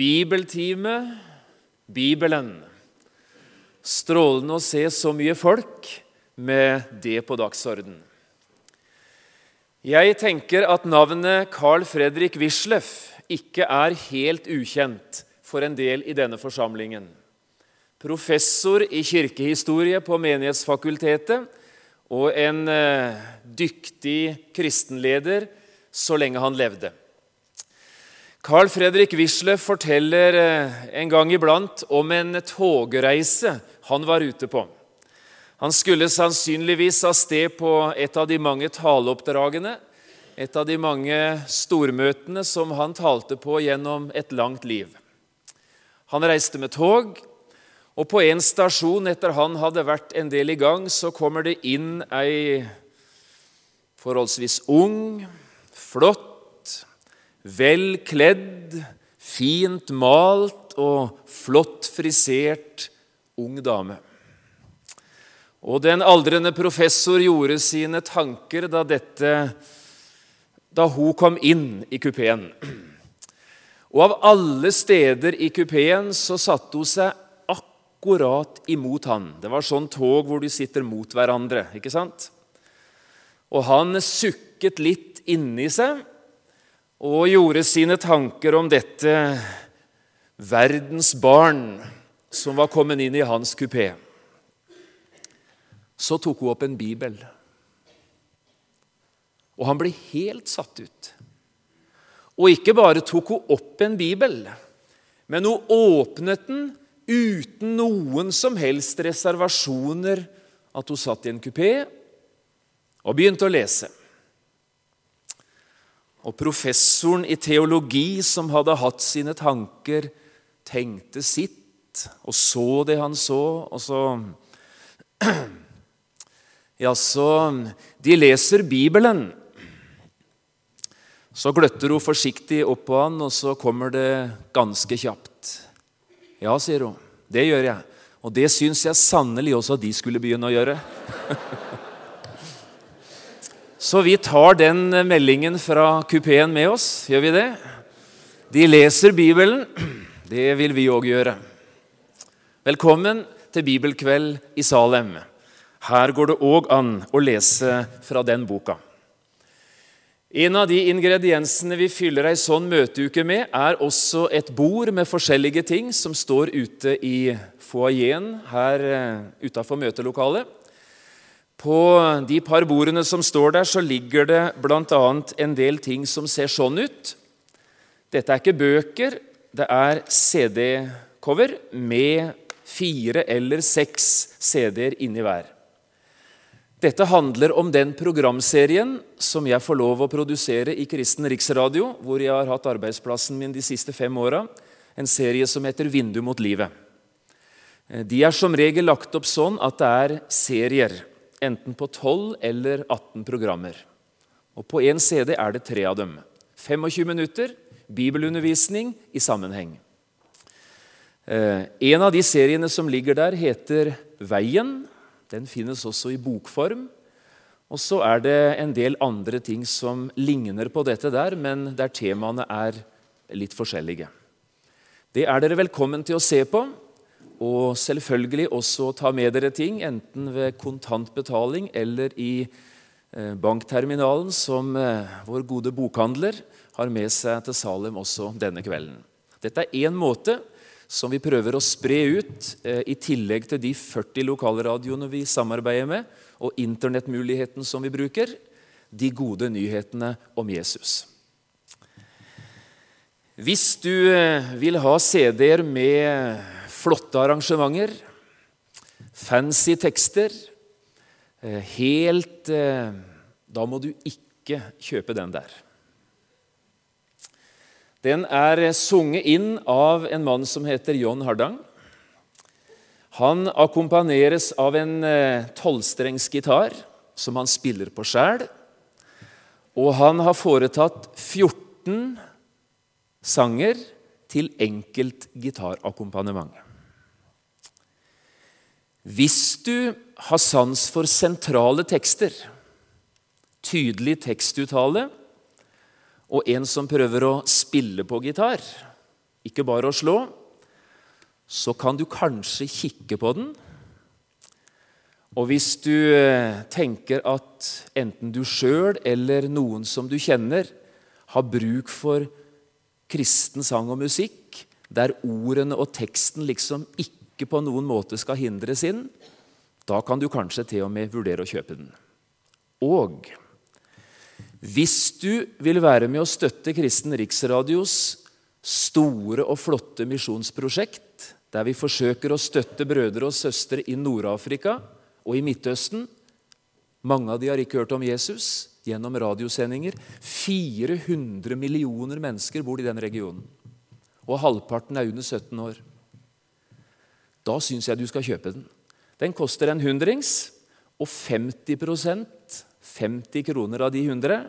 Bibeltime, Bibelen. Strålende å se så mye folk med det på dagsorden. Jeg tenker at navnet Carl Fredrik Wisløff ikke er helt ukjent for en del i denne forsamlingen. Professor i kirkehistorie på Menighetsfakultetet og en eh, dyktig kristenleder så lenge han levde. Carl Fredrik Wisløff forteller eh, en gang iblant om en togreise han var ute på. Han skulle sannsynligvis av sted på et av de mange taleoppdragene, et av de mange stormøtene som han talte på gjennom et langt liv. Han reiste med tog, og på en stasjon etter han hadde vært en del i gang, så kommer det inn ei forholdsvis ung, flott, vel kledd, fint malt og flott frisert ung dame. Og den aldrende professor gjorde sine tanker da, dette, da hun kom inn i kupeen. Og av alle steder i kupeen så satte hun seg akkurat imot han. Det var sånn tog hvor de sitter mot hverandre. ikke sant? Og han sukket litt inni seg og gjorde sine tanker om dette verdens barn som var kommet inn i hans kupé. Så tok hun opp en bibel. Og han ble helt satt ut. Og ikke bare tok hun opp en bibel, men hun åpnet den uten noen som helst reservasjoner. At hun satt i en kupé og begynte å lese. Og professoren i teologi, som hadde hatt sine tanker, tenkte sitt og så det han så, og så Jaså, de leser Bibelen. Så gløtter hun forsiktig opp på han, og så kommer det ganske kjapt. Ja, sier hun. Det gjør jeg. Og det syns jeg sannelig også de skulle begynne å gjøre. Så vi tar den meldingen fra kupeen med oss. Gjør vi det? De leser Bibelen. Det vil vi òg gjøre. Velkommen til bibelkveld i Salem. Her går det òg an å lese fra den boka. En av de ingrediensene vi fyller ei sånn møteuke med, er også et bord med forskjellige ting som står ute i foajeen her eh, utafor møtelokalet. På de par bordene som står der, så ligger det bl.a. en del ting som ser sånn ut. Dette er ikke bøker, det er CD-cover med fire eller seks CD-er inni hver. Dette handler om den programserien som jeg får lov å produsere i Kristen Riksradio, hvor jeg har hatt arbeidsplassen min de siste fem åra. En serie som heter 'Vindu mot livet'. De er som regel lagt opp sånn at det er serier, enten på 12 eller 18 programmer. Og På én CD er det tre av dem. 25 minutter bibelundervisning i sammenheng. Eh, en av de seriene som ligger der, heter 'Veien'. Den finnes også i bokform. Og så er det en del andre ting som ligner på dette der, men der temaene er litt forskjellige. Det er dere velkommen til å se på, og selvfølgelig også ta med dere ting, enten ved kontantbetaling eller i eh, bankterminalen, som eh, vår gode bokhandler har med seg til Salem også denne kvelden. Dette er én måte som vi prøver å spre ut, eh, i tillegg til de 40 lokalradioene vi samarbeider med, og internettmuligheten som vi bruker, de gode nyhetene om Jesus. Hvis du vil ha CD-er med flotte arrangementer, fancy tekster eh, helt Da må du ikke kjøpe den der. Den er sunget inn av en mann som heter John Hardang. Han akkompagneres av en eh, tolvstrengsgitar som han spiller på sjæl. Og han har foretatt 14 sanger til enkelt gitarakkompagnement. Hvis du har sans for sentrale tekster, tydelig tekstuttale og en som prøver å spille på gitar, ikke bare å slå, så kan du kanskje kikke på den. Og hvis du eh, tenker at enten du sjøl eller noen som du kjenner, har bruk for kristen sang og musikk, der ordene og teksten liksom ikke på noen måte skal hindres inn, da kan du kanskje til og med vurdere å kjøpe den. Og hvis du vil være med å støtte Kristen Riksradios store og flotte misjonsprosjekt, der vi forsøker å støtte brødre og søstre i Nord-Afrika og i Midtøsten Mange av de har ikke hørt om Jesus gjennom radiosendinger. 400 millioner mennesker bor i den regionen. Og halvparten er under 17 år. Da syns jeg du skal kjøpe den. Den koster en hundrings, og 50% 50 kroner av de 100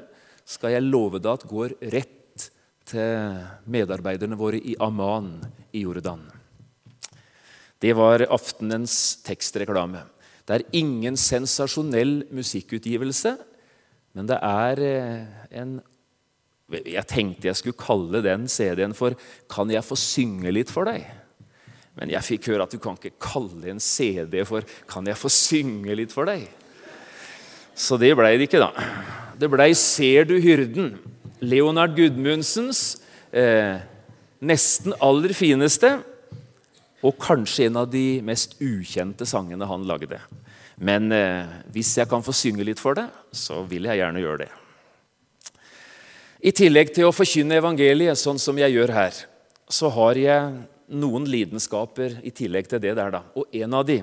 skal jeg love deg at går rett til medarbeiderne våre i Amman i Jordan. Det var aftenens tekstreklame. Det er ingen sensasjonell musikkutgivelse, men det er eh, en Jeg tenkte jeg skulle kalle den CD-en for 'Kan jeg få synge litt for deg?' Men jeg fikk høre at du kan ikke kalle en CD for 'Kan jeg få synge litt for deg?' Så det blei det ikke, da. Det blei 'Ser du hyrden'? Leonard Gudmundsens eh, nesten aller fineste, og kanskje en av de mest ukjente sangene han lagde. Men eh, hvis jeg kan få synge litt for det, så vil jeg gjerne gjøre det. I tillegg til å forkynne evangeliet, sånn som jeg gjør her, så har jeg noen lidenskaper i tillegg til det der. da. Og en av de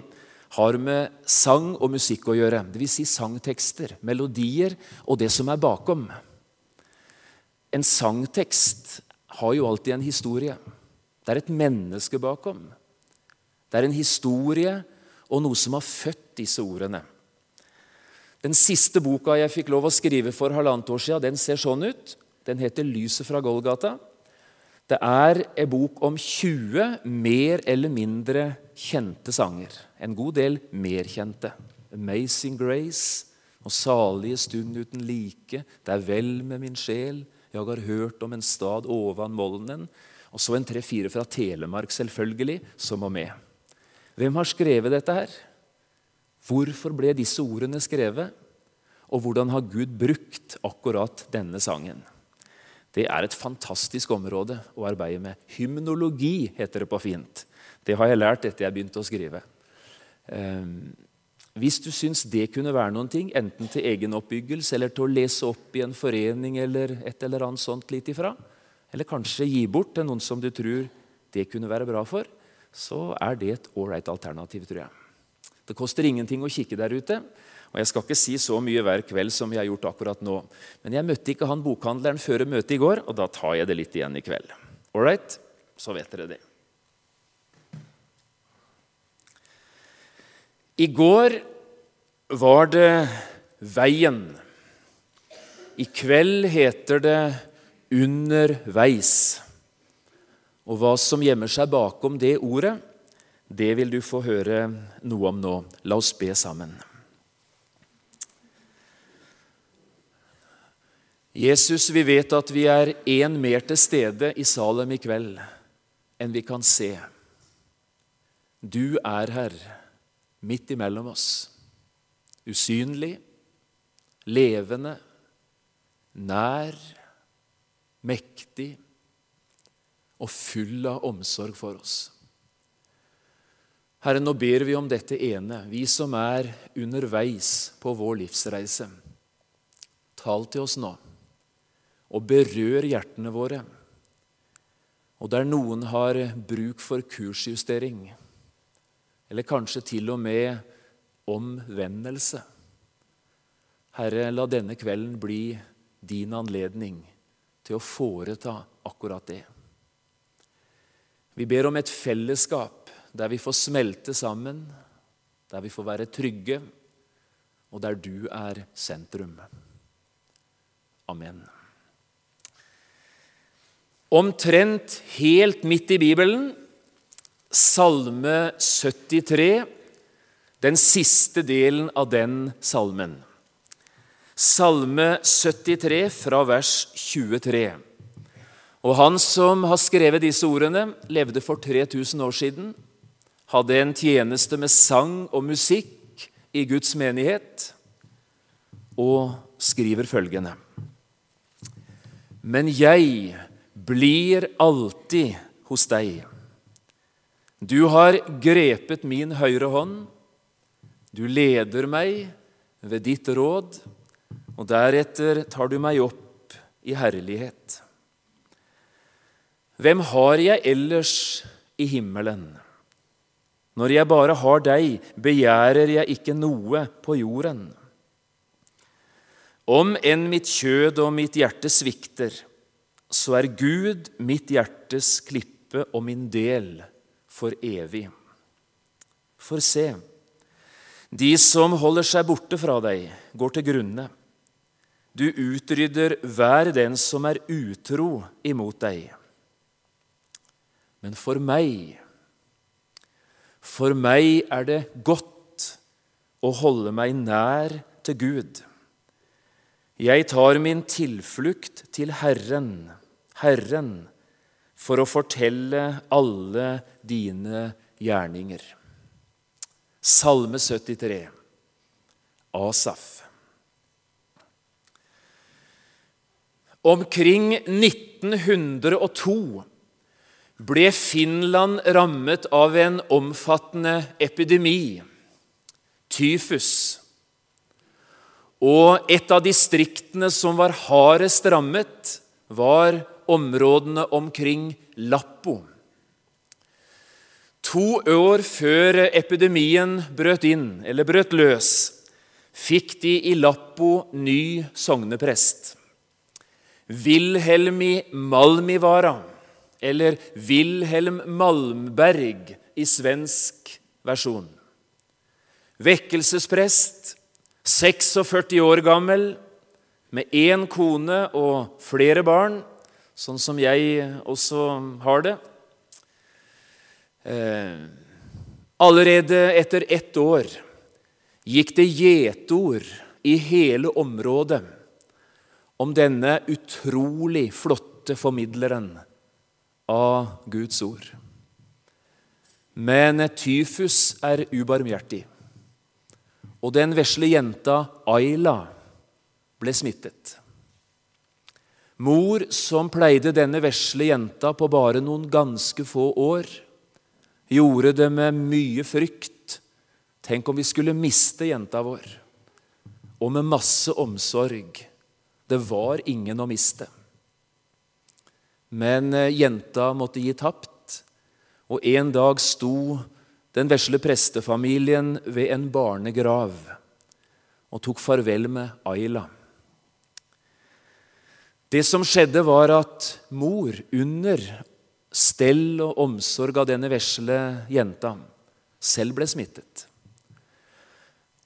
har med sang og musikk å gjøre. Dvs. Si sangtekster, melodier og det som er bakom. En sangtekst har jo alltid en historie. Det er et menneske bakom. Det er en historie og noe som har født disse ordene. Den siste boka jeg fikk lov å skrive for halvannet år siden, den ser sånn ut. Den heter 'Lyset fra Golgata'. Det er en bok om 20 mer eller mindre kjente sanger. En god del mer kjente. 'Amazing Grace' og 'Salige stund uten like'. 'Det er vel med min sjel'. 'Jeg har hørt om en stad ovan molnen'. Og så en tre-fire fra Telemark, selvfølgelig, som må med. Hvem har skrevet dette her? Hvorfor ble disse ordene skrevet? Og hvordan har Gud brukt akkurat denne sangen? Det er et fantastisk område å arbeide med. Hymnologi heter det på fint. Det har jeg lært etter jeg begynte å skrive. Ehm, hvis du syns det kunne være noen ting, enten til egen oppbyggelse eller til å lese opp i en forening eller et eller annet sånt litt ifra, eller kanskje gi bort til noen som du tror det kunne være bra for, så er det et ålreit alternativ, tror jeg. Det koster ingenting å kikke der ute. Og Jeg skal ikke si så mye hver kveld som jeg har gjort akkurat nå. Men jeg møtte ikke han bokhandleren før møtet i går, og da tar jeg det litt igjen i kveld. All right? Så vet dere det. I går var det Veien. I kveld heter det Underveis. Og hva som gjemmer seg bakom det ordet, det vil du få høre noe om nå. La oss be sammen. Jesus, vi vet at vi er én mer til stede i Salem i kveld enn vi kan se. Du er her, midt imellom oss. Usynlig, levende, nær, mektig og full av omsorg for oss. Herre, nå ber vi om dette ene, vi som er underveis på vår livsreise. Tal til oss nå og berør hjertene våre. Og der noen har bruk for kursjustering, eller kanskje til og med omvendelse Herre, la denne kvelden bli din anledning til å foreta akkurat det. Vi ber om et fellesskap der vi får smelte sammen, der vi får være trygge, og der du er sentrum. Amen. Omtrent helt midt i Bibelen, Salme 73, den siste delen av den salmen. Salme 73 fra vers 23. Og han som har skrevet disse ordene, levde for 3000 år siden, hadde en tjeneste med sang og musikk i Guds menighet, og skriver følgende Men jeg blir alltid hos deg. Du har grepet min høyre hånd. Du leder meg ved ditt råd, og deretter tar du meg opp i herlighet. Hvem har jeg ellers i himmelen? Når jeg bare har deg, begjærer jeg ikke noe på jorden. Om enn mitt kjød og mitt hjerte svikter, så er Gud mitt hjertes klippe og min del for evig. For se, de som holder seg borte fra deg, går til grunne. Du utrydder hver den som er utro imot deg. Men for meg, for meg er det godt å holde meg nær til Gud. Jeg tar min tilflukt til Herren, Herren, for å fortelle alle dine gjerninger. Salme 73, Asaf. Omkring 1902 ble Finland rammet av en omfattende epidemi, tyfus. Og et av distriktene som var hardest rammet, var områdene omkring Lappo. To år før epidemien brøt inn, eller brøt løs, fikk de i Lappo ny sogneprest. Wilhelmi Malmivara eller Wilhelm Malmberg i svensk versjon. Vekkelsesprest, 46 år gammel, med én kone og flere barn, sånn som jeg også har det. Eh, allerede etter ett år gikk det gjetord i hele området om denne utrolig flotte formidleren av Guds ord. Men tyfus er ubarmhjertig, og den vesle jenta Aila ble smittet. Mor, som pleide denne vesle jenta på bare noen ganske få år, gjorde det med mye frykt. Tenk om vi skulle miste jenta vår. Og med masse omsorg. Det var ingen å miste. Men eh, jenta måtte gi tapt, og en dag sto den vesle prestefamilien ved en barnegrav og tok farvel med Aila. Det som skjedde, var at mor, under stell og omsorg av denne vesle jenta, selv ble smittet.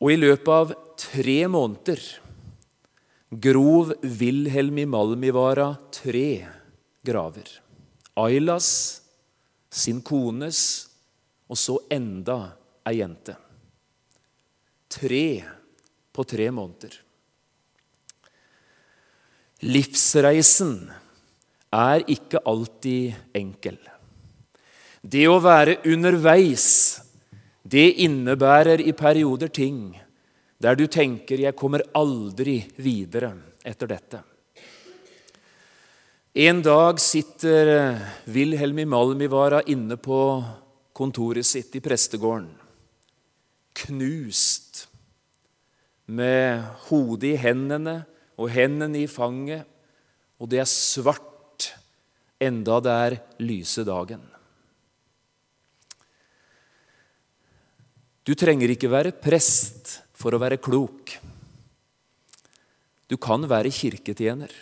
Og i løpet av tre måneder grov Wilhelm i Malmivara tre graver. Ailas, sin kones og så enda ei jente. Tre på tre måneder. Livsreisen er ikke alltid enkel. Det å være underveis, det innebærer i perioder ting der du tenker 'jeg kommer aldri videre etter dette'. En dag sitter Wilhelm i Malmivara inne på kontoret sitt i prestegården. Knust, med hodet i hendene og hendene i fanget, og det er svart enda det er lyse dagen. Du trenger ikke være prest for å være klok. Du kan være kirketjener.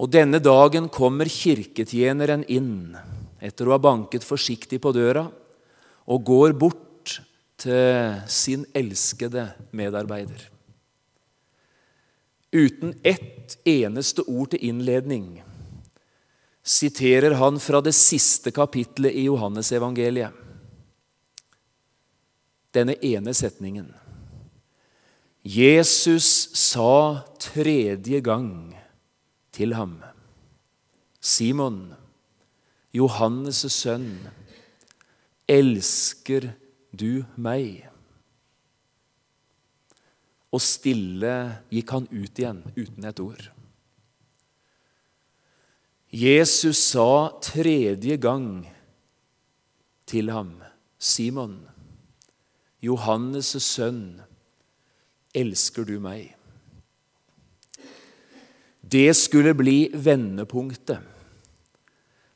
Og denne dagen kommer kirketjeneren inn etter å ha banket forsiktig på døra, og går bort til sin elskede medarbeider. Uten ett eneste ord til innledning siterer han fra det siste kapitlet i Johannesevangeliet. Denne ene setningen. Jesus sa tredje gang til ham. Simon, Johannes' sønn, elsker du meg? Og stille gikk han ut igjen uten et ord. Jesus sa tredje gang til ham, Simon, Johannes' sønn, elsker du meg? Det skulle bli vendepunktet,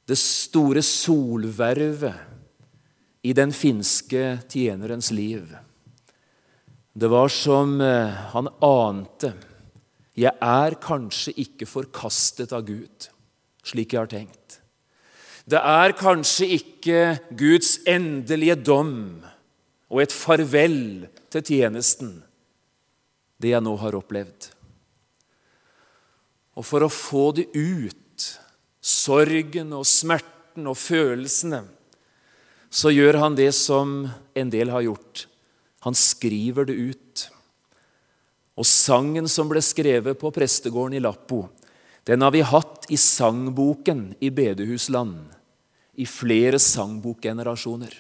det store solvervet i den finske tjenerens liv. Det var som eh, han ante. Jeg er kanskje ikke forkastet av Gud, slik jeg har tenkt. Det er kanskje ikke Guds endelige dom og et farvel til tjenesten, det jeg nå har opplevd. Og for å få det ut, sorgen og smerten og følelsene, så gjør han det som en del har gjort. Han skriver det ut. Og sangen som ble skrevet på prestegården i Lappo, den har vi hatt i sangboken i bedehusland i flere sangbokgenerasjoner.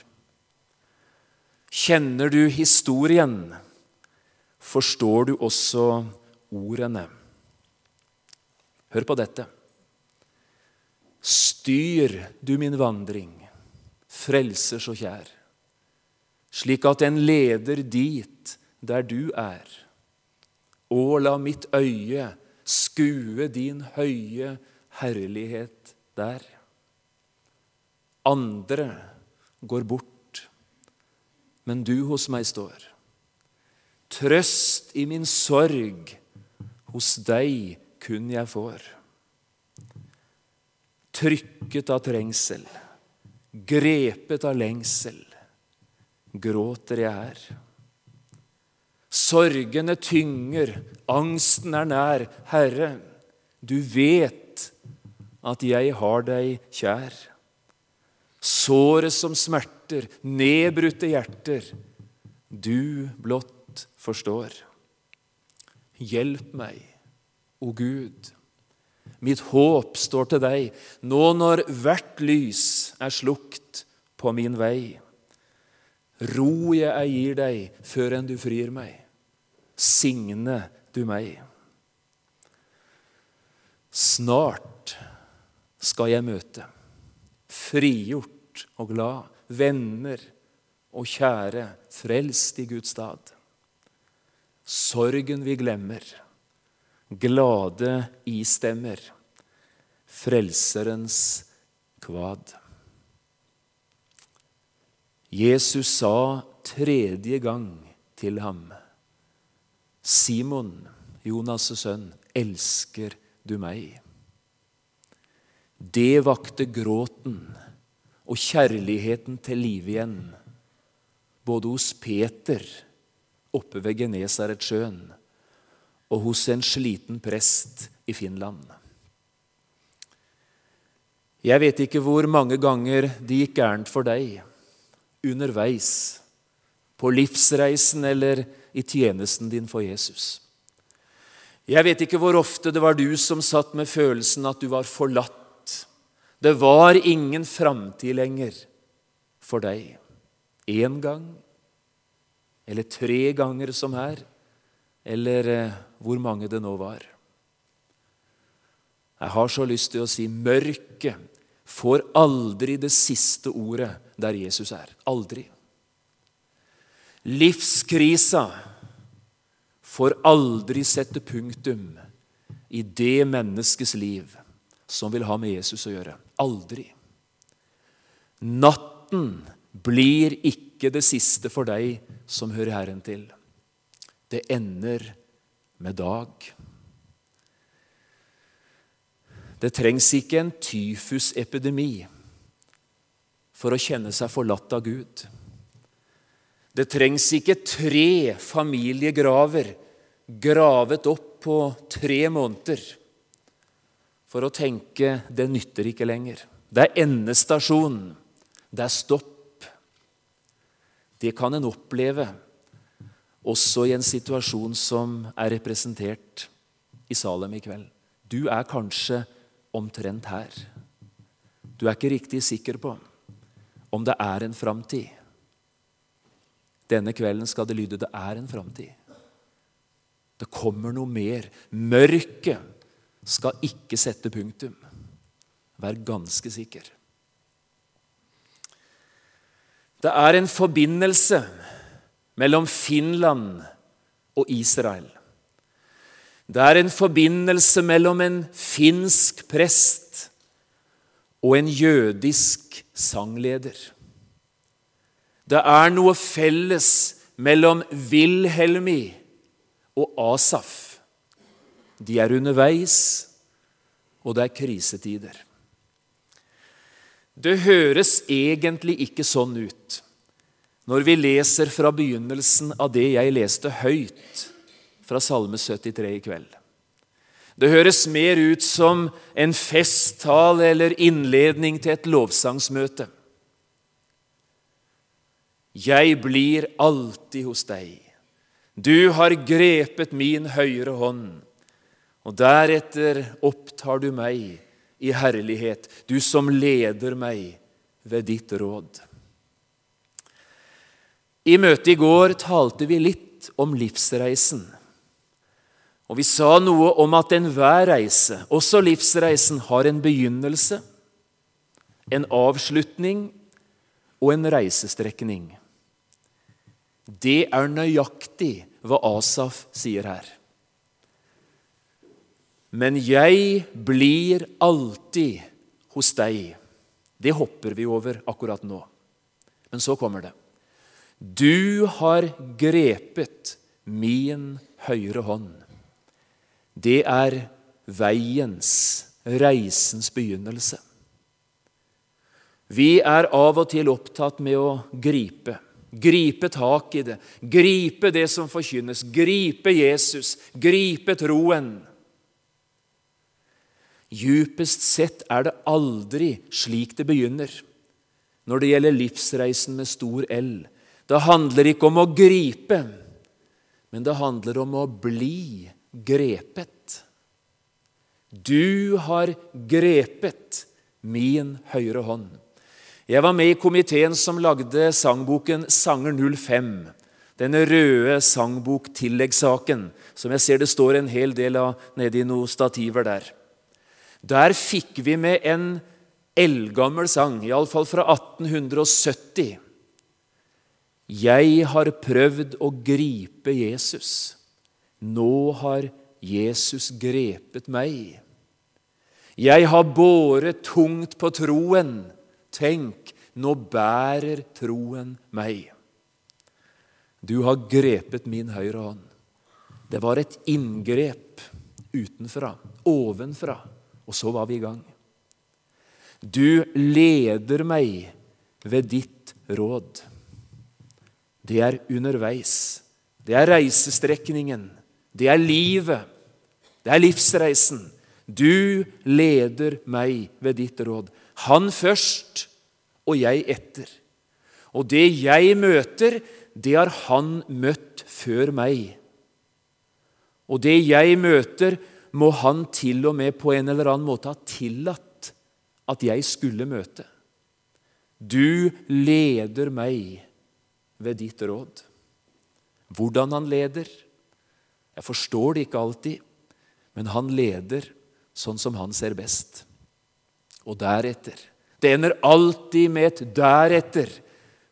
Kjenner du historien, forstår du også ordene. Hør på dette. Styr du min vandring, frelser så kjær, slik at den leder dit der du er. Og la mitt øye skue din høye herlighet der. Andre går bort, men du hos meg står. Trøst i min sorg, hos deg kun jeg får. Trykket av trengsel, grepet av lengsel, gråter jeg her. Sorgene tynger, angsten er nær. Herre, du vet at jeg har deg kjær. Såret som smerter, nedbrutte hjerter, du blott forstår. Hjelp meg, o Gud. Mitt håp står til deg nå når hvert lys er slukt på min vei. Ro jeg gir deg før enn du frir meg. Signe du meg. Snart skal jeg møte, frigjort og glad, venner og kjære, frelst i Guds stad. Sorgen vi glemmer, glade istemmer, Frelserens kvad. Jesus sa tredje gang til ham, Simon, Jonas' sønn, elsker du meg? Det vakte gråten og kjærligheten til live igjen, både hos Peter oppe ved Genesaretsjøen og hos en sliten prest i Finland. Jeg vet ikke hvor mange ganger det gikk gærent for deg underveis, på livsreisen eller i tjenesten din for Jesus. Jeg vet ikke hvor ofte det var du som satt med følelsen at du var forlatt. Det var ingen framtid lenger for deg. Én gang, eller tre ganger som her, eller eh, hvor mange det nå var. Jeg har så lyst til å si mørket får aldri det siste ordet der Jesus er. Aldri. Livskrisa får aldri sette punktum i det menneskets liv som vil ha med Jesus å gjøre. Aldri. Natten blir ikke det siste for deg som hører Herren til. Det ender med dag. Det trengs ikke en tyfusepidemi for å kjenne seg forlatt av Gud. Det trengs ikke tre familiegraver gravet opp på tre måneder for å tenke det nytter ikke lenger. Det er endestasjon. Det er stopp. Det kan en oppleve også i en situasjon som er representert i Salem i kveld. Du er kanskje omtrent her. Du er ikke riktig sikker på om det er en framtid. Denne kvelden skal det lyde det er en framtid. Det kommer noe mer. Mørket skal ikke sette punktum. Vær ganske sikker. Det er en forbindelse mellom Finland og Israel. Det er en forbindelse mellom en finsk prest og en jødisk sangleder. Det er noe felles mellom Wilhelmi og Asaf. De er underveis, og det er krisetider. Det høres egentlig ikke sånn ut når vi leser fra begynnelsen av det jeg leste høyt fra Salme 73 i kveld. Det høres mer ut som en festtale eller innledning til et lovsangsmøte. Jeg blir alltid hos deg. Du har grepet min høyre hånd, og deretter opptar du meg i herlighet, du som leder meg ved ditt råd. I møtet i går talte vi litt om livsreisen. Og vi sa noe om at enhver reise, også livsreisen, har en begynnelse, en avslutning og en reisestrekning. Det er nøyaktig hva Asaf sier her. Men jeg blir alltid hos deg. Det hopper vi over akkurat nå. Men så kommer det. Du har grepet min høyre hånd. Det er veiens, reisens begynnelse. Vi er av og til opptatt med å gripe. Gripe tak i det, gripe det som forkynnes, gripe Jesus, gripe troen. Djupest sett er det aldri slik det begynner når det gjelder livsreisen med stor L. Det handler ikke om å gripe, men det handler om å bli grepet. Du har grepet min høyre hånd. Jeg var med i komiteen som lagde sangboken Sanger 05. Denne røde sangbok-tilleggssaken, som jeg ser det står en hel del av nede i noen stativer der. Der fikk vi med en eldgammel sang, iallfall fra 1870. Jeg har prøvd å gripe Jesus. Nå har Jesus grepet meg. Jeg har båret tungt på troen. Tenk, nå bærer troen meg. Du har grepet min høyre hånd. Det var et inngrep utenfra, ovenfra, og så var vi i gang. Du leder meg ved ditt råd. Det er underveis. Det er reisestrekningen. Det er livet. Det er livsreisen. Du leder meg ved ditt råd. Han først og jeg etter. Og det jeg møter, det har han møtt før meg. Og det jeg møter, må han til og med på en eller annen måte ha tillatt at jeg skulle møte. Du leder meg ved ditt råd. Hvordan han leder, jeg forstår det ikke alltid, men han leder sånn som han ser best og deretter. Det ender alltid med et 'deretter'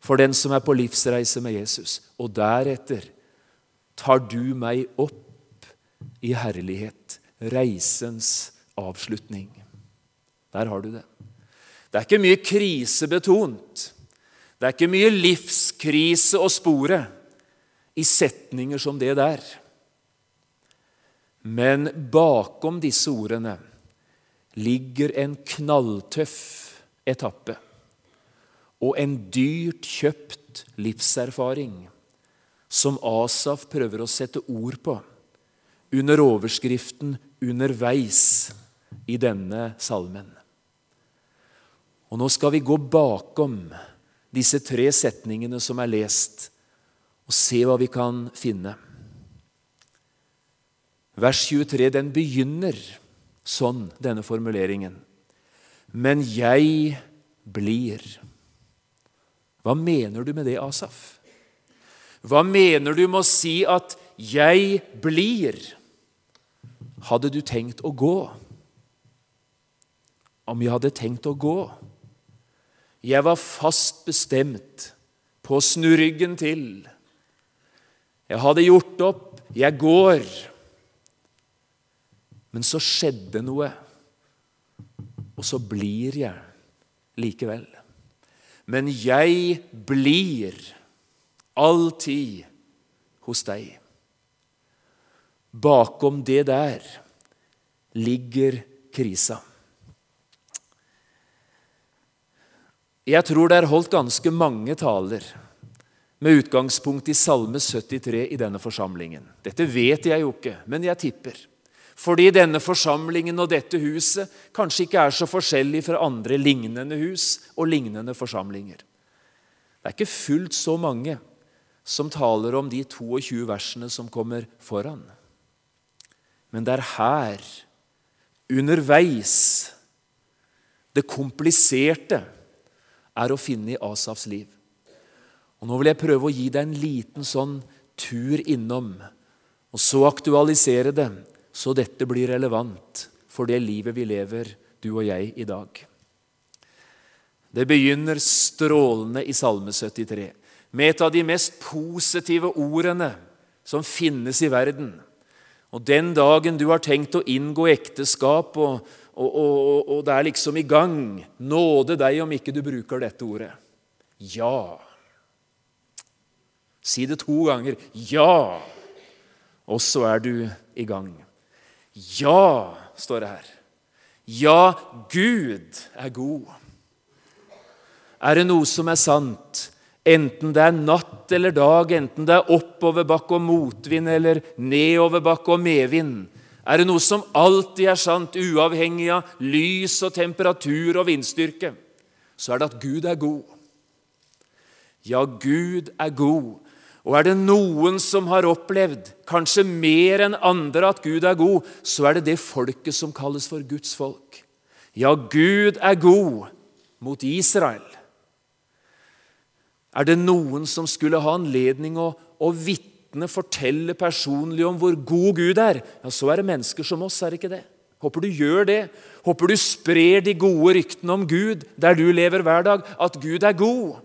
for den som er på livsreise med Jesus. Og deretter tar du meg opp i herlighet. Reisens avslutning. Der har du det. Det er ikke mye krisebetont. Det er ikke mye livskrise å spore i setninger som det der. Men bakom disse ordene ligger en knalltøff etappe og en dyrt kjøpt livserfaring som Asaf prøver å sette ord på under overskriften 'Underveis' i denne salmen. Og Nå skal vi gå bakom disse tre setningene som er lest, og se hva vi kan finne. Vers 23 den begynner sånn, denne formuleringen. men jeg blir. Hva mener du med det, Asaf? Hva mener du med å si at 'jeg blir'? Hadde du tenkt å gå? Om jeg hadde tenkt å gå? Jeg var fast bestemt på å snu ryggen til. Jeg hadde gjort opp. Jeg går. Men så skjedde noe, og så blir jeg likevel. Men jeg blir alltid hos deg. Bakom det der ligger krisa. Jeg tror det er holdt ganske mange taler med utgangspunkt i Salme 73 i denne forsamlingen. Dette vet jeg jo ikke, men jeg tipper. Fordi denne forsamlingen og dette huset kanskje ikke er så forskjellig fra andre lignende hus og lignende forsamlinger. Det er ikke fullt så mange som taler om de 22 versene som kommer foran. Men det er her, underveis, det kompliserte er å finne i Asafs liv. Og Nå vil jeg prøve å gi deg en liten sånn tur innom, og så aktualisere det så dette blir relevant for det livet vi lever, du og jeg, i dag. Det begynner strålende i Salme 73, med et av de mest positive ordene som finnes i verden. Og Den dagen du har tenkt å inngå ekteskap, og, og, og, og det er liksom i gang Nåde deg om ikke du bruker dette ordet. Ja. Si det to ganger. Ja. Og så er du i gang. Ja, står det her. Ja, Gud er god. Er det noe som er sant, enten det er natt eller dag, enten det er oppoverbakke og motvind eller nedoverbakke og medvind, er det noe som alltid er sant, uavhengig av lys og temperatur og vindstyrke, så er det at Gud er god. Ja, Gud er god, og er det noen som har opplevd, kanskje mer enn andre, at Gud er god, så er det det folket som kalles for Guds folk. Ja, Gud er god mot Israel. Er det noen som skulle ha anledning å, å vitne, fortelle personlig om hvor god Gud er, ja, så er det mennesker som oss, er det ikke det? Håper du gjør det. Håper du sprer de gode ryktene om Gud der du lever hver dag, at Gud er god.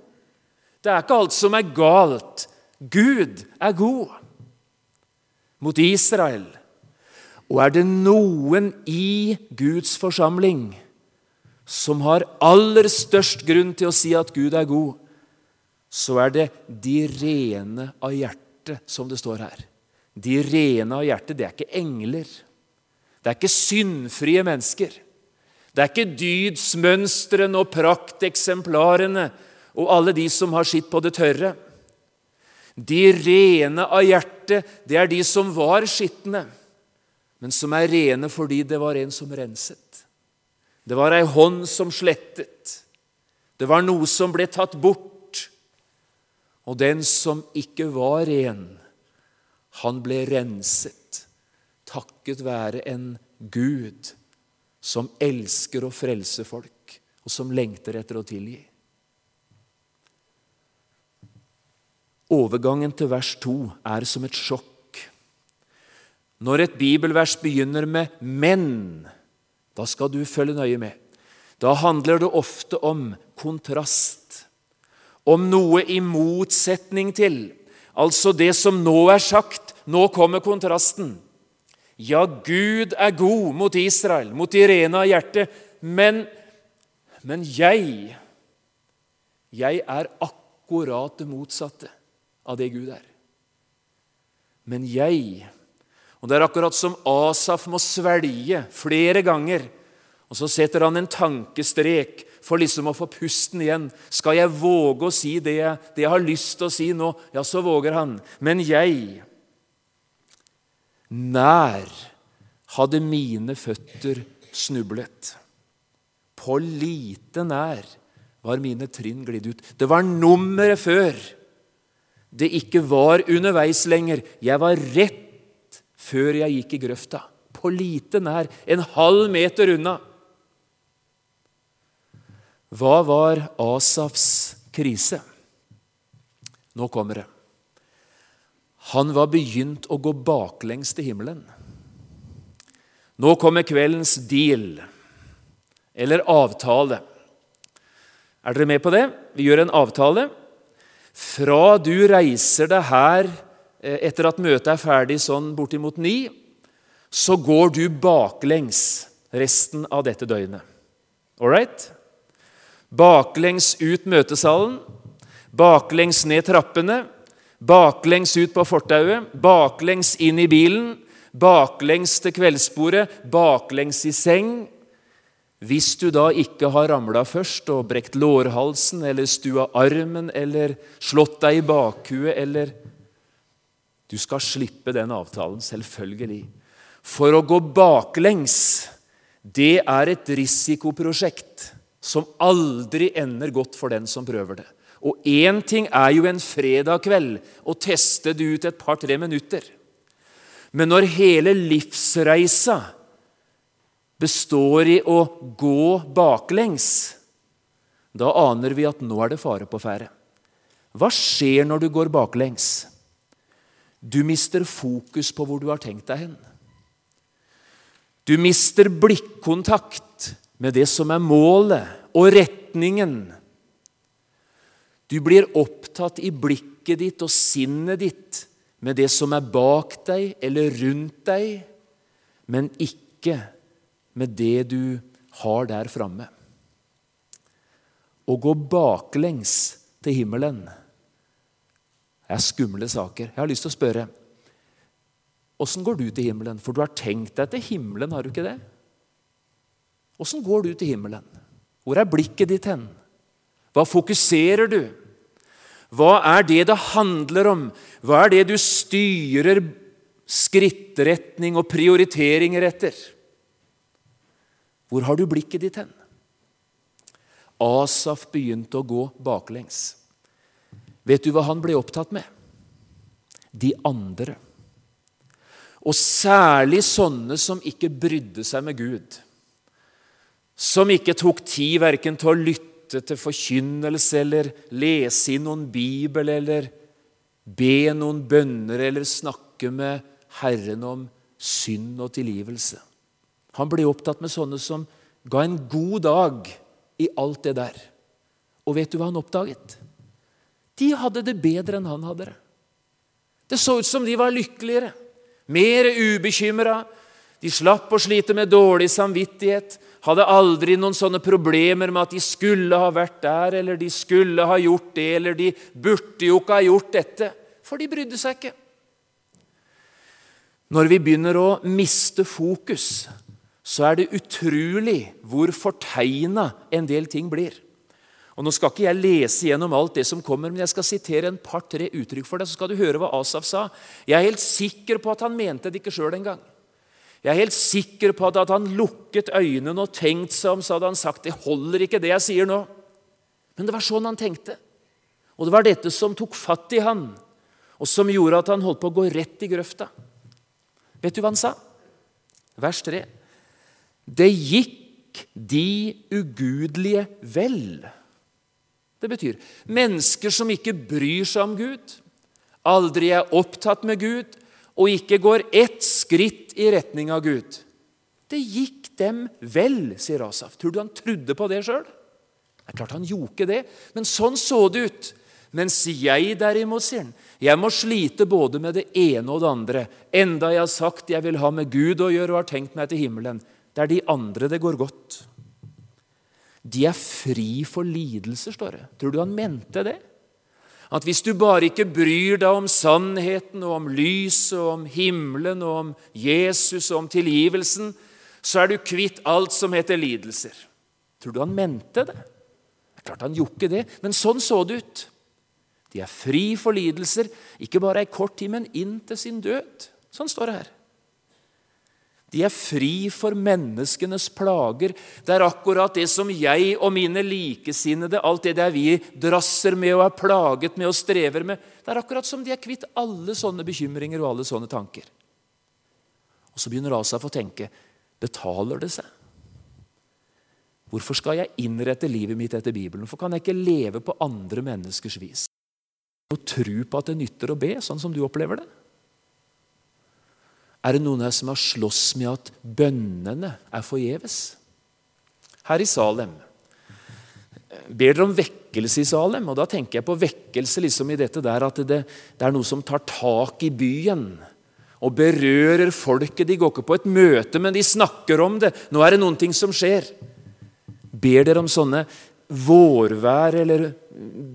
Det er ikke alt som er galt. Gud er god mot Israel. Og er det noen i Guds forsamling som har aller størst grunn til å si at Gud er god, så er det de rene av hjerte, som det står her. De rene av hjerte, det er ikke engler. Det er ikke syndfrie mennesker. Det er ikke dydsmønstrene og prakteksemplarene og alle de som har sitt på det tørre. De rene av hjerte, det er de som var skitne, men som er rene fordi det var en som renset. Det var ei hånd som slettet. Det var noe som ble tatt bort. Og den som ikke var ren, han ble renset takket være en Gud som elsker å frelse folk, og som lengter etter å tilgi. Overgangen til vers 2 er som et sjokk. Når et bibelvers begynner med 'men', da skal du følge nøye med. Da handler det ofte om kontrast, om noe i motsetning til. Altså det som nå er sagt. Nå kommer kontrasten. Ja, Gud er god mot Israel, mot Irena av hjertet, men, men jeg Jeg er akkurat det motsatte av det Gud er. Men jeg Og det er akkurat som Asaf må svelge flere ganger. Og så setter han en tankestrek for liksom å få pusten igjen. Skal jeg våge å si det jeg, det jeg har lyst til å si nå? Ja, så våger han. Men jeg Nær hadde mine føtter snublet. På lite nær var mine trinn glidd ut. Det var nummeret før det ikke var underveis lenger. Jeg var rett før jeg gikk i grøfta. På lite nær, en halv meter unna. Hva var Asafs krise? Nå kommer det. Han var begynt å gå baklengs til himmelen. Nå kommer kveldens deal, eller avtale. Er dere med på det? Vi gjør en avtale. Fra du reiser deg her eh, etter at møtet er ferdig sånn bortimot ni, så går du baklengs resten av dette døgnet. All right? Baklengs ut møtesalen, baklengs ned trappene, baklengs ut på fortauet, baklengs inn i bilen, baklengs til kveldsbordet, baklengs i seng. Hvis du da ikke har ramla først og brekt lårhalsen eller stua armen eller slått deg i bakhuet eller Du skal slippe den avtalen, selvfølgelig. For å gå baklengs, det er et risikoprosjekt som aldri ender godt for den som prøver det. Og én ting er jo en fredag kveld å teste det ut et par-tre minutter. Men når hele livsreisa består i å gå baklengs, da aner vi at nå er det fare på ferde. Hva skjer når du går baklengs? Du mister fokus på hvor du har tenkt deg hen. Du mister blikkontakt med det som er målet og retningen du blir opptatt i blikket ditt og sinnet ditt med det som er bak deg eller rundt deg, men ikke med det du har der framme. Å gå baklengs til himmelen er skumle saker. Jeg har lyst til å spørre Åssen går du til himmelen? For du har tenkt deg til himmelen, har du ikke det? Åssen går du til himmelen? Hvor er blikket ditt hen? Hva fokuserer du? Hva er det det handler om? Hva er det du styrer skrittretning og prioriteringer etter? Hvor har du blikket ditt hen? Asaf begynte å gå baklengs. Vet du hva han ble opptatt med? De andre. Og særlig sånne som ikke brydde seg med Gud som ikke tok tid verken til å lytte til forkynnelse eller lese i noen bibel eller be noen bønner eller snakke med Herren om synd og tilgivelse. Han ble opptatt med sånne som ga en god dag i alt det der. Og vet du hva han oppdaget? De hadde det bedre enn han hadde det. Det så ut som de var lykkeligere, mer ubekymra. De slapp å slite med dårlig samvittighet hadde aldri noen sånne problemer med at de skulle ha vært der, eller de skulle ha gjort det, eller de burde jo ikke ha gjort dette. For de brydde seg ikke. Når vi begynner å miste fokus, så er det utrolig hvor fortegna en del ting blir. Og Nå skal ikke jeg lese gjennom alt det som kommer, men jeg skal sitere en par-tre uttrykk for deg, så skal du høre hva Asaf sa. Jeg er helt sikker på at han mente det ikke sjøl engang. Jeg er helt sikker på at han lukket øynene og tenkt seg om, så hadde han sagt det holder ikke, det jeg sier nå. Men det var sånn han tenkte. Og det var dette som tok fatt i han, og som gjorde at han holdt på å gå rett i grøfta. Vet du hva han sa? Vers 3. Det gikk de ugudelige vel. Det betyr mennesker som ikke bryr seg om Gud, aldri er opptatt med Gud, og ikke går ett skritt i retning av Gud. Det gikk dem vel, sier Asaf. Tror du han trodde på det sjøl? Det er klart han gjorde ikke det, men sånn så det ut. Mens jeg derimot, sier han, jeg må slite både med det ene og det andre, enda jeg har sagt jeg vil ha med Gud å gjøre og har tenkt meg til himmelen. Det er de andre det går godt. De er fri for lidelser, står det. Tror du han mente det? At hvis du bare ikke bryr deg om sannheten og om lyset og om himmelen og om Jesus og om tilgivelsen, så er du kvitt alt som heter lidelser. Tror du han mente det? Det er klart Han gjorde ikke det, men sånn så det ut. De er fri for lidelser, ikke bare ei kort tid, men inn til sin død. Sånn står det her. De er fri for menneskenes plager. Det er akkurat det som jeg og mine likesinnede, alt det der vi drasser med og er plaget med og strever med, det er akkurat som de er kvitt alle sånne bekymringer og alle sånne tanker. Og Så begynner Asaf å tenke betaler det seg? Hvorfor skal jeg innrette livet mitt etter Bibelen? Hvorfor kan jeg ikke leve på andre menneskers vis? Og tro på at det nytter å be, sånn som du opplever det? Er det noen her som har slåss med at bønnene er forgjeves? Her i Salem ber dere om vekkelse i Salem. og Da tenker jeg på vekkelse liksom i dette der at det, det er noe som tar tak i byen og berører folket. De går ikke på et møte, men de snakker om det. Nå er det noen ting som skjer. Ber dere om sånne vårvær eller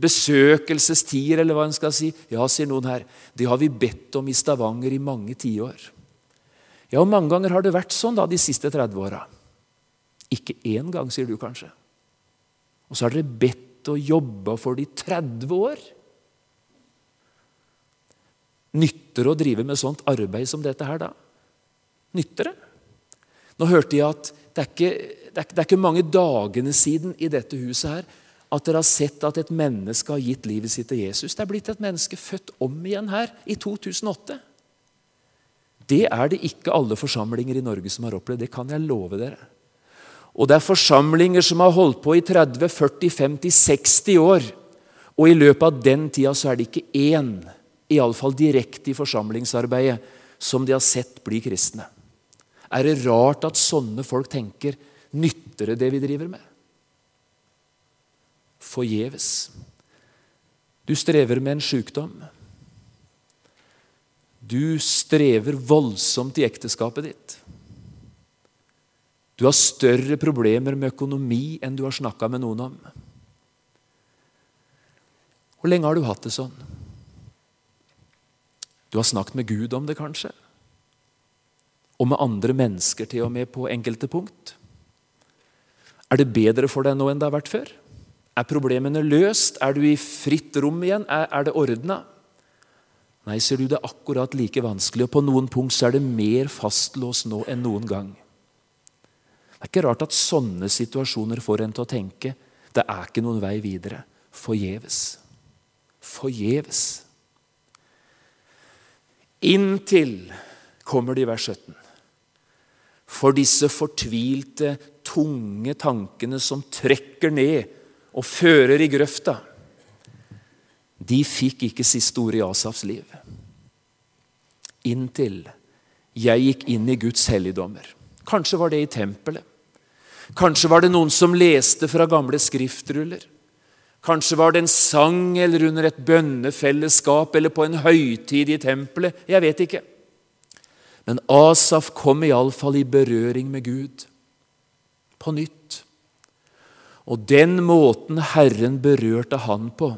besøkelsestider, eller hva en skal si? Ja, sier noen her. Det har vi bedt om i Stavanger i mange tiår. Ja, og mange ganger har det vært sånn da de siste 30 åra. Ikke én gang, sier du kanskje. Og så har dere bedt og jobba for det i 30 år. Nytter det å drive med sånt arbeid som dette her, da? Nytter det? Nå hørte jeg at det er, ikke, det, er, det er ikke mange dagene siden i dette huset her at dere har sett at et menneske har gitt livet sitt til Jesus. Det er blitt et menneske født om igjen her i 2008. Det er det ikke alle forsamlinger i Norge som har opplevd. Det kan jeg love dere. Og det er forsamlinger som har holdt på i 30, 40, 50, 60 år. Og i løpet av den tida så er det ikke én, iallfall direkte i forsamlingsarbeidet, som de har sett bli kristne. Er det rart at sånne folk tenker nytter det det vi driver med? Forgjeves. Du strever med en sykdom. Du strever voldsomt i ekteskapet ditt. Du har større problemer med økonomi enn du har snakka med noen om. Hvor lenge har du hatt det sånn? Du har snakket med Gud om det, kanskje? Og med andre mennesker til og med på enkelte punkt? Er det bedre for deg nå enn det har vært før? Er problemene løst? Er du i fritt rom igjen? Er, det ordna? Nei, ser du, det er akkurat like vanskelig, og på noen punkt så er det mer fastlåst nå enn noen gang. Det er ikke rart at sånne situasjoner får en til å tenke det er ikke noen vei videre. Forgjeves. Forgjeves. Inntil kommer det i vers 17. For disse fortvilte, tunge tankene som trekker ned og fører i grøfta de fikk ikke siste ord i Asafs liv. Inntil jeg gikk inn i Guds helligdommer. Kanskje var det i tempelet. Kanskje var det noen som leste fra gamle skriftruller. Kanskje var det en sang eller under et bønnefellesskap eller på en høytid i tempelet. Jeg vet ikke. Men Asaf kom iallfall i berøring med Gud på nytt. Og den måten Herren berørte han på,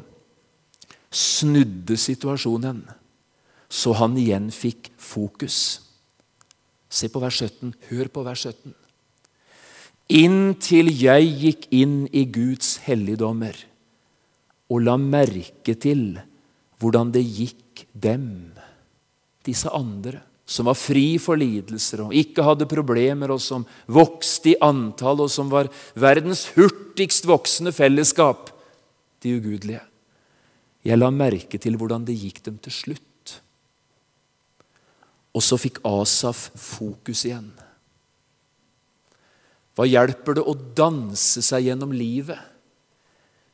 snudde situasjonen, så han igjen fikk fokus. Se på vers 17. Hør på vers 17. Inntil jeg gikk inn i Guds helligdommer og la merke til hvordan det gikk dem, disse andre, som var fri for lidelser og ikke hadde problemer, og som vokste i antall, og som var verdens hurtigst voksende fellesskap, de ugudelige. Jeg la merke til hvordan det gikk dem til slutt. Og så fikk Asaf fokus igjen. Hva hjelper det å danse seg gjennom livet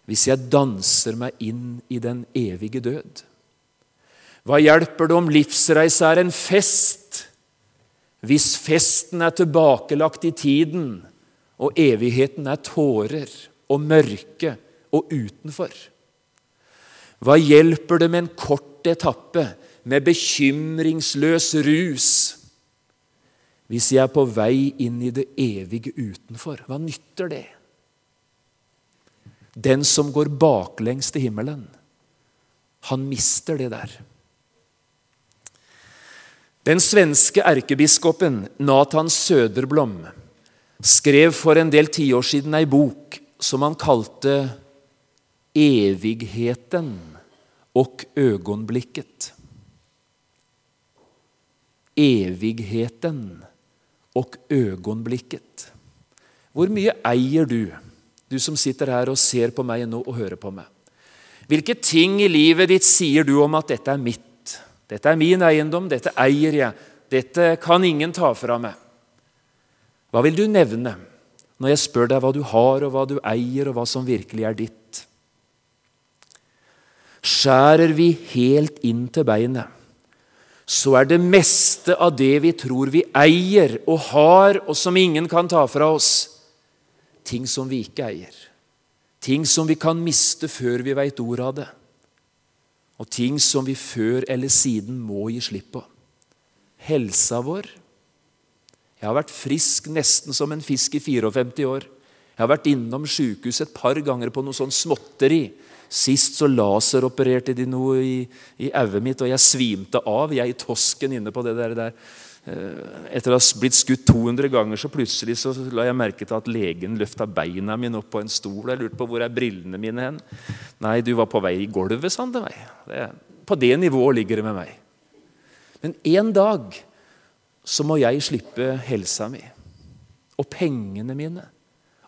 hvis jeg danser meg inn i den evige død? Hva hjelper det om livsreisa er en fest hvis festen er tilbakelagt i tiden og evigheten er tårer og mørke og utenfor? Hva hjelper det med en kort etappe med bekymringsløs rus hvis jeg er på vei inn i det evige utenfor? Hva nytter det? Den som går baklengs til himmelen, han mister det der. Den svenske erkebiskopen Nathan Söderblom skrev for en del tiår siden ei bok som han kalte Evigheten och ögonblicket. Evigheten och ögonblicket. Hvor mye eier du, du som sitter her og ser på meg nå og hører på meg? Hvilke ting i livet ditt sier du om at dette er mitt? Dette er min eiendom, dette eier jeg. Dette kan ingen ta fra meg. Hva vil du nevne når jeg spør deg hva du har, og hva du eier, og hva som virkelig er ditt. Skjærer vi helt inn til beinet, så er det meste av det vi tror vi eier og har, og som ingen kan ta fra oss, ting som vi ikke eier. Ting som vi kan miste før vi veit ordet av det. Og ting som vi før eller siden må gi slipp på. Helsa vår. Jeg har vært frisk nesten som en fisk i 54 år. Jeg har vært innom sjukehus et par ganger på noe sånn småtteri. Sist så laseropererte de noe i, i auet mitt, og jeg svimte av, jeg i tosken inne på det der. der. Eh, etter å ha blitt skutt 200 ganger, så plutselig så la jeg merke til at legen løfta beina mine opp på en stol. Jeg lurte på hvor er brillene mine hen. Nei, du var på vei i gulvet, sa han til på det nivået ligger det med meg. Men en dag så må jeg slippe helsa mi og pengene mine.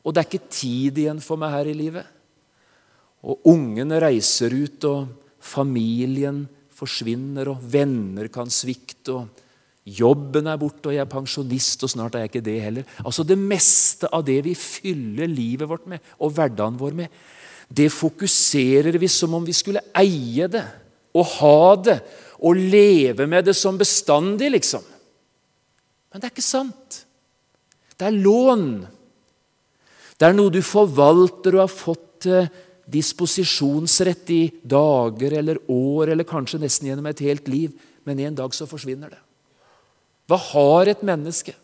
Og det er ikke tid igjen for meg her i livet. Og ungene reiser ut, og familien forsvinner, og venner kan svikte. og Jobben er borte, og jeg er pensjonist, og snart er jeg ikke det heller. Altså Det meste av det vi fyller livet vårt med, og hverdagen vår med, det fokuserer vi som om vi skulle eie det og ha det og leve med det som bestandig, liksom. Men det er ikke sant. Det er lån. Det er noe du forvalter og har fått disposisjonsrett i dager eller år, eller kanskje nesten gjennom et helt liv, men en dag så forsvinner det. Hva har et menneske?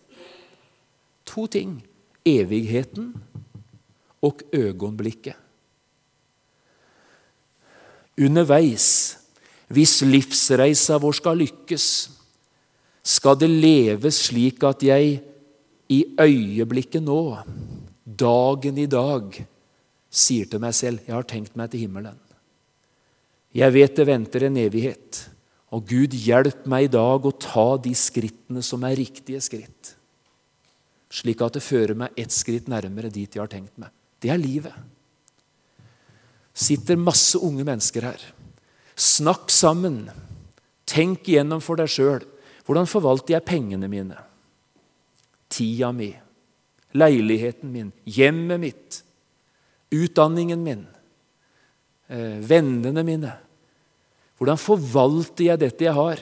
To ting. Evigheten og øyeblikket. Underveis, hvis livsreisa vår skal lykkes, skal det leves slik at jeg i øyeblikket nå, dagen i dag, sier til meg selv jeg har tenkt meg til himmelen. Jeg vet det venter en evighet. Og Gud, hjelp meg i dag å ta de skrittene som er riktige skritt. Slik at det fører meg ett skritt nærmere dit jeg har tenkt meg. Det er livet. sitter masse unge mennesker her. Snakk sammen. Tenk igjennom for deg sjøl. Hvordan forvalter jeg pengene mine? Tida mi? Leiligheten min? Hjemmet mitt? Utdanningen min? Eh, vennene mine? Hvordan forvalter jeg dette jeg har?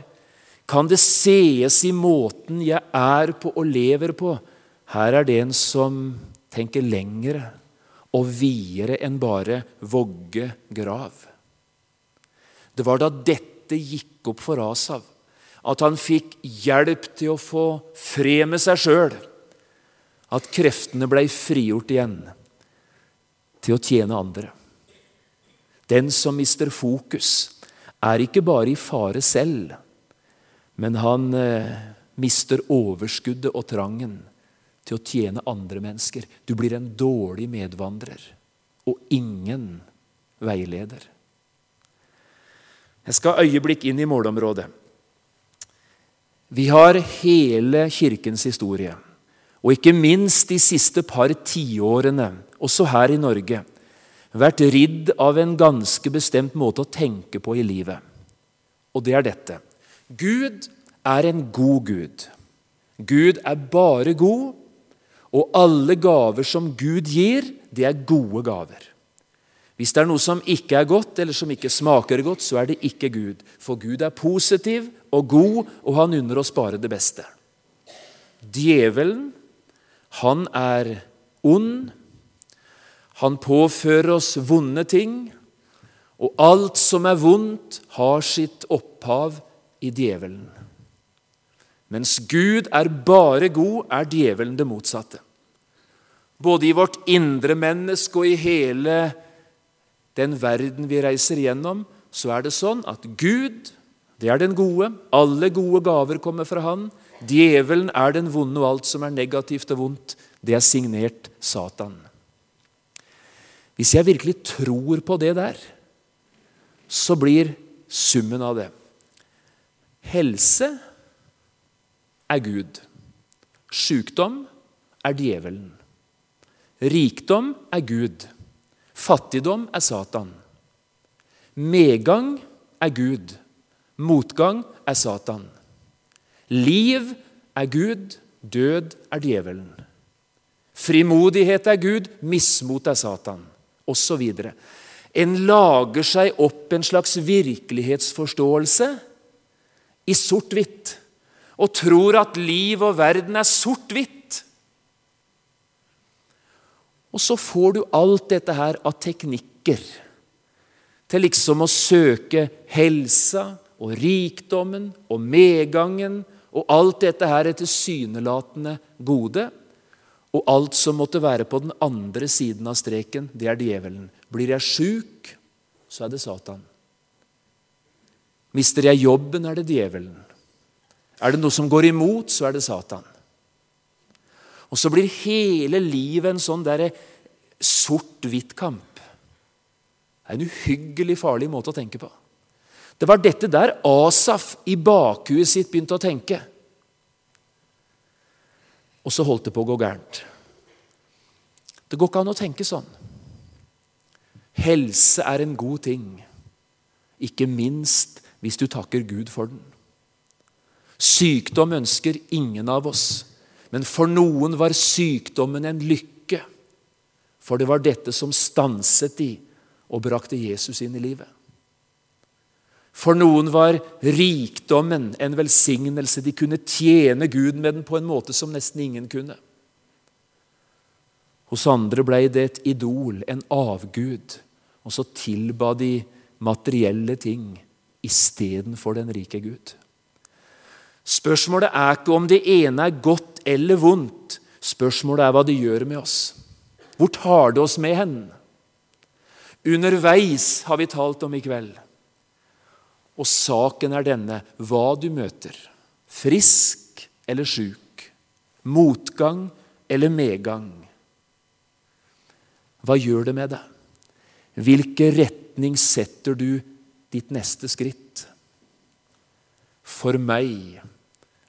Kan det sees i måten jeg er på og lever på? Her er det en som tenker lengre og videre enn bare vogge grav. Det var da dette gikk opp for Asav, at han fikk hjelp til å få fred med seg sjøl, at kreftene blei frigjort igjen til å tjene andre. Den som mister fokus, er ikke bare i fare selv, men han eh, mister overskuddet og trangen til å tjene andre mennesker. Du blir en dårlig medvandrer og ingen veileder. Jeg skal øyeblikk inn i målområdet. Vi har hele Kirkens historie, og ikke minst de siste par tiårene, også her i Norge, vært ridd av en ganske bestemt måte å tenke på i livet. Og det er dette. Gud er en god Gud. Gud er bare god, og alle gaver som Gud gir, det er gode gaver. Hvis det er noe som ikke er godt, eller som ikke smaker godt, så er det ikke Gud. For Gud er positiv og god, og han unner oss bare det beste. Djevelen, han er ond, han påfører oss vonde ting, og alt som er vondt, har sitt opphav i djevelen. Mens Gud er bare god, er djevelen det motsatte. Både i vårt indre menneske og i hele den verden vi reiser gjennom, så er det sånn at Gud, det er den gode. Alle gode gaver kommer fra Han. Djevelen er den vonde, og alt som er negativt og vondt, det er signert Satan. Hvis jeg virkelig tror på det der, så blir summen av det Helse er Gud. Sykdom er djevelen. Rikdom er Gud. Fattigdom er Satan. Medgang er Gud. Motgang er Satan. Liv er Gud. Død er djevelen. Frimodighet er Gud, mismot er Satan, osv. En lager seg opp en slags virkelighetsforståelse i sort-hvitt og tror at liv og verden er sort-hvitt. Og så får du alt dette her av teknikker til liksom å søke helsa og rikdommen og medgangen og alt dette her er tilsynelatende gode. Og alt som måtte være på den andre siden av streken, det er djevelen. Blir jeg sjuk, så er det Satan. Mister jeg jobben, er det djevelen. Er det noe som går imot, så er det Satan. Og så blir hele livet en sånn sort-hvitt-kamp. Det er en uhyggelig farlig måte å tenke på. Det var dette der Asaf i bakhuet sitt begynte å tenke. Og så holdt det på å gå gærent. Det går ikke an å tenke sånn. Helse er en god ting, ikke minst hvis du takker Gud for den. Sykdom ønsker ingen av oss, men for noen var sykdommen en lykke. For det var dette som stanset de og brakte Jesus inn i livet. For noen var rikdommen en velsignelse. De kunne tjene Gud med den på en måte som nesten ingen kunne. Hos andre ble det et idol, en avgud, og så tilba de materielle ting istedenfor den rike Gud. Spørsmålet er ikke om det ene er godt eller vondt. Spørsmålet er hva det gjør med oss. Hvor tar det oss med hen? Underveis har vi talt om i kveld. Og saken er denne hva du møter, frisk eller sjuk, motgang eller medgang. Hva gjør det med deg? Hvilken retning setter du ditt neste skritt? For meg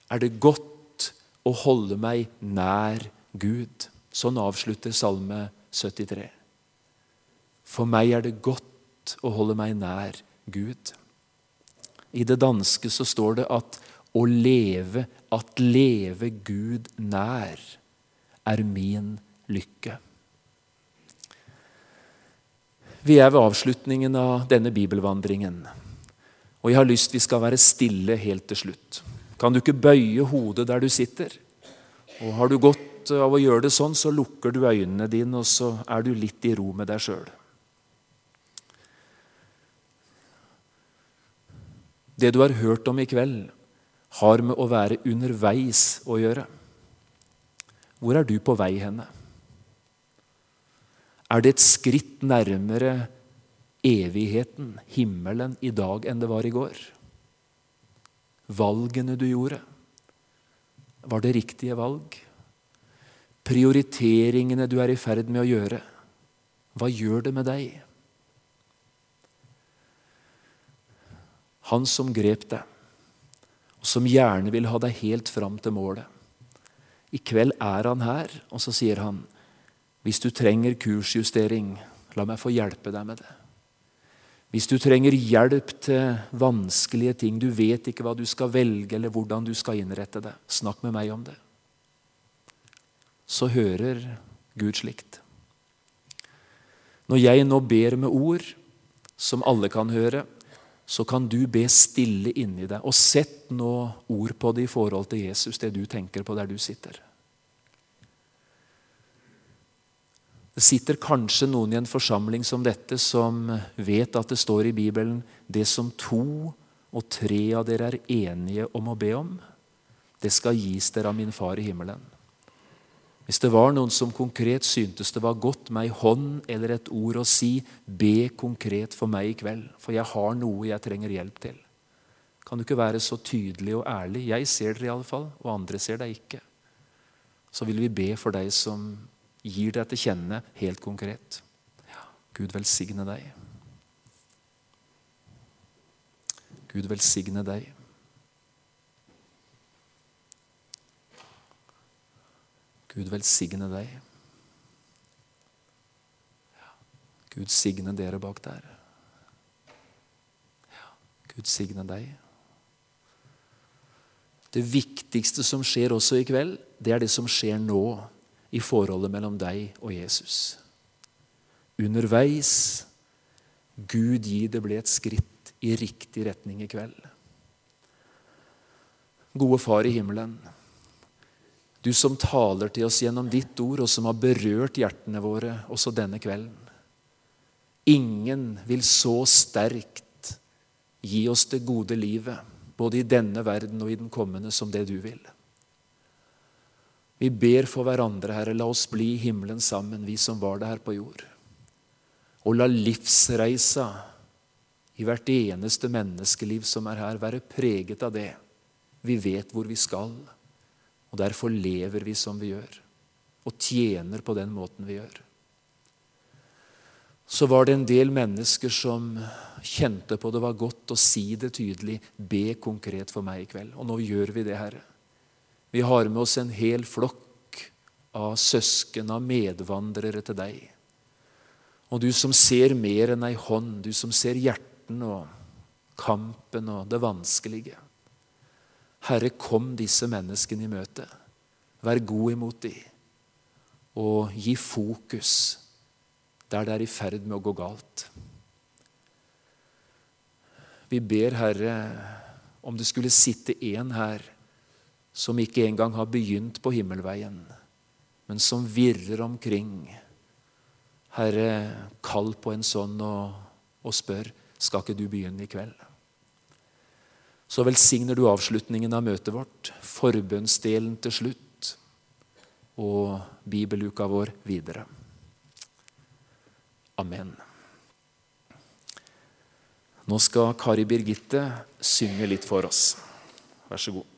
er det godt å holde meg nær Gud. Sånn avslutter Salme 73. For meg er det godt å holde meg nær Gud. I det danske så står det at å leve, at leve Gud nær, er min lykke. Vi er ved avslutningen av denne bibelvandringen. Og jeg har lyst vi skal være stille helt til slutt. Kan du ikke bøye hodet der du sitter? Og Har du godt av å gjøre det sånn, så lukker du øynene dine, og så er du litt i ro med deg sjøl. Det du har hørt om i kveld, har med å være underveis å gjøre. Hvor er du på vei henne? Er det et skritt nærmere evigheten, himmelen, i dag enn det var i går? Valgene du gjorde, var det riktige valg? Prioriteringene du er i ferd med å gjøre, hva gjør det med deg? Han som grep deg, og som gjerne vil ha deg helt fram til målet. I kveld er han her, og så sier han, hvis du trenger kursjustering, la meg få hjelpe deg med det. Hvis du trenger hjelp til vanskelige ting, du vet ikke hva du skal velge eller hvordan du skal innrette det, snakk med meg om det. Så hører Gud slikt. Når jeg nå ber med ord som alle kan høre, så kan du be stille inni deg. Og sett nå ord på det i forhold til Jesus, det du tenker på der du sitter. Det sitter kanskje noen i en forsamling som dette som vet at det står i Bibelen det som to og tre av dere er enige om å be om, det skal gis dere av min far i himmelen. Hvis det var noen som konkret syntes det var godt med ei hånd eller et ord å si 'be konkret for meg i kveld', for jeg har noe jeg trenger hjelp til. Kan du ikke være så tydelig og ærlig? Jeg ser dere fall, og andre ser deg ikke. Så vil vi be for deg som gir deg til kjenne helt konkret. Ja, Gud velsigne deg. Gud velsigne deg. Gud velsigne deg. Gud signe dere bak der. Gud signe deg. Det viktigste som skjer også i kveld, det er det som skjer nå. i forholdet mellom deg og Jesus. Underveis Gud gi det ble et skritt i riktig retning i kveld. Gode Far i himmelen. Du som taler til oss gjennom ditt ord, og som har berørt hjertene våre også denne kvelden. Ingen vil så sterkt gi oss det gode livet, både i denne verden og i den kommende, som det du vil. Vi ber for hverandre, Herre, la oss bli i himmelen sammen, vi som var det her på jord. Og la livsreisa i hvert eneste menneskeliv som er her, være preget av det. Vi vet hvor vi skal, og derfor lever vi som vi gjør, og tjener på den måten vi gjør. Så var det en del mennesker som kjente på det var godt å si det tydelig, be konkret for meg i kveld. Og nå gjør vi det, Herre. Vi har med oss en hel flokk av søsken, av medvandrere til deg. Og du som ser mer enn ei hånd, du som ser hjerten og kampen og det vanskelige. Herre, kom disse menneskene i møte. Vær god imot dem, og gi fokus der det er i ferd med å gå galt. Vi ber, Herre, om det skulle sitte en her som ikke engang har begynt på himmelveien, men som virrer omkring. Herre, kall på en sånn og, og spør skal ikke du begynne i kveld. Så velsigner du avslutningen av møtet vårt, forbønnsdelen til slutt og bibeluka vår videre. Amen. Nå skal Kari Birgitte synge litt for oss. Vær så god.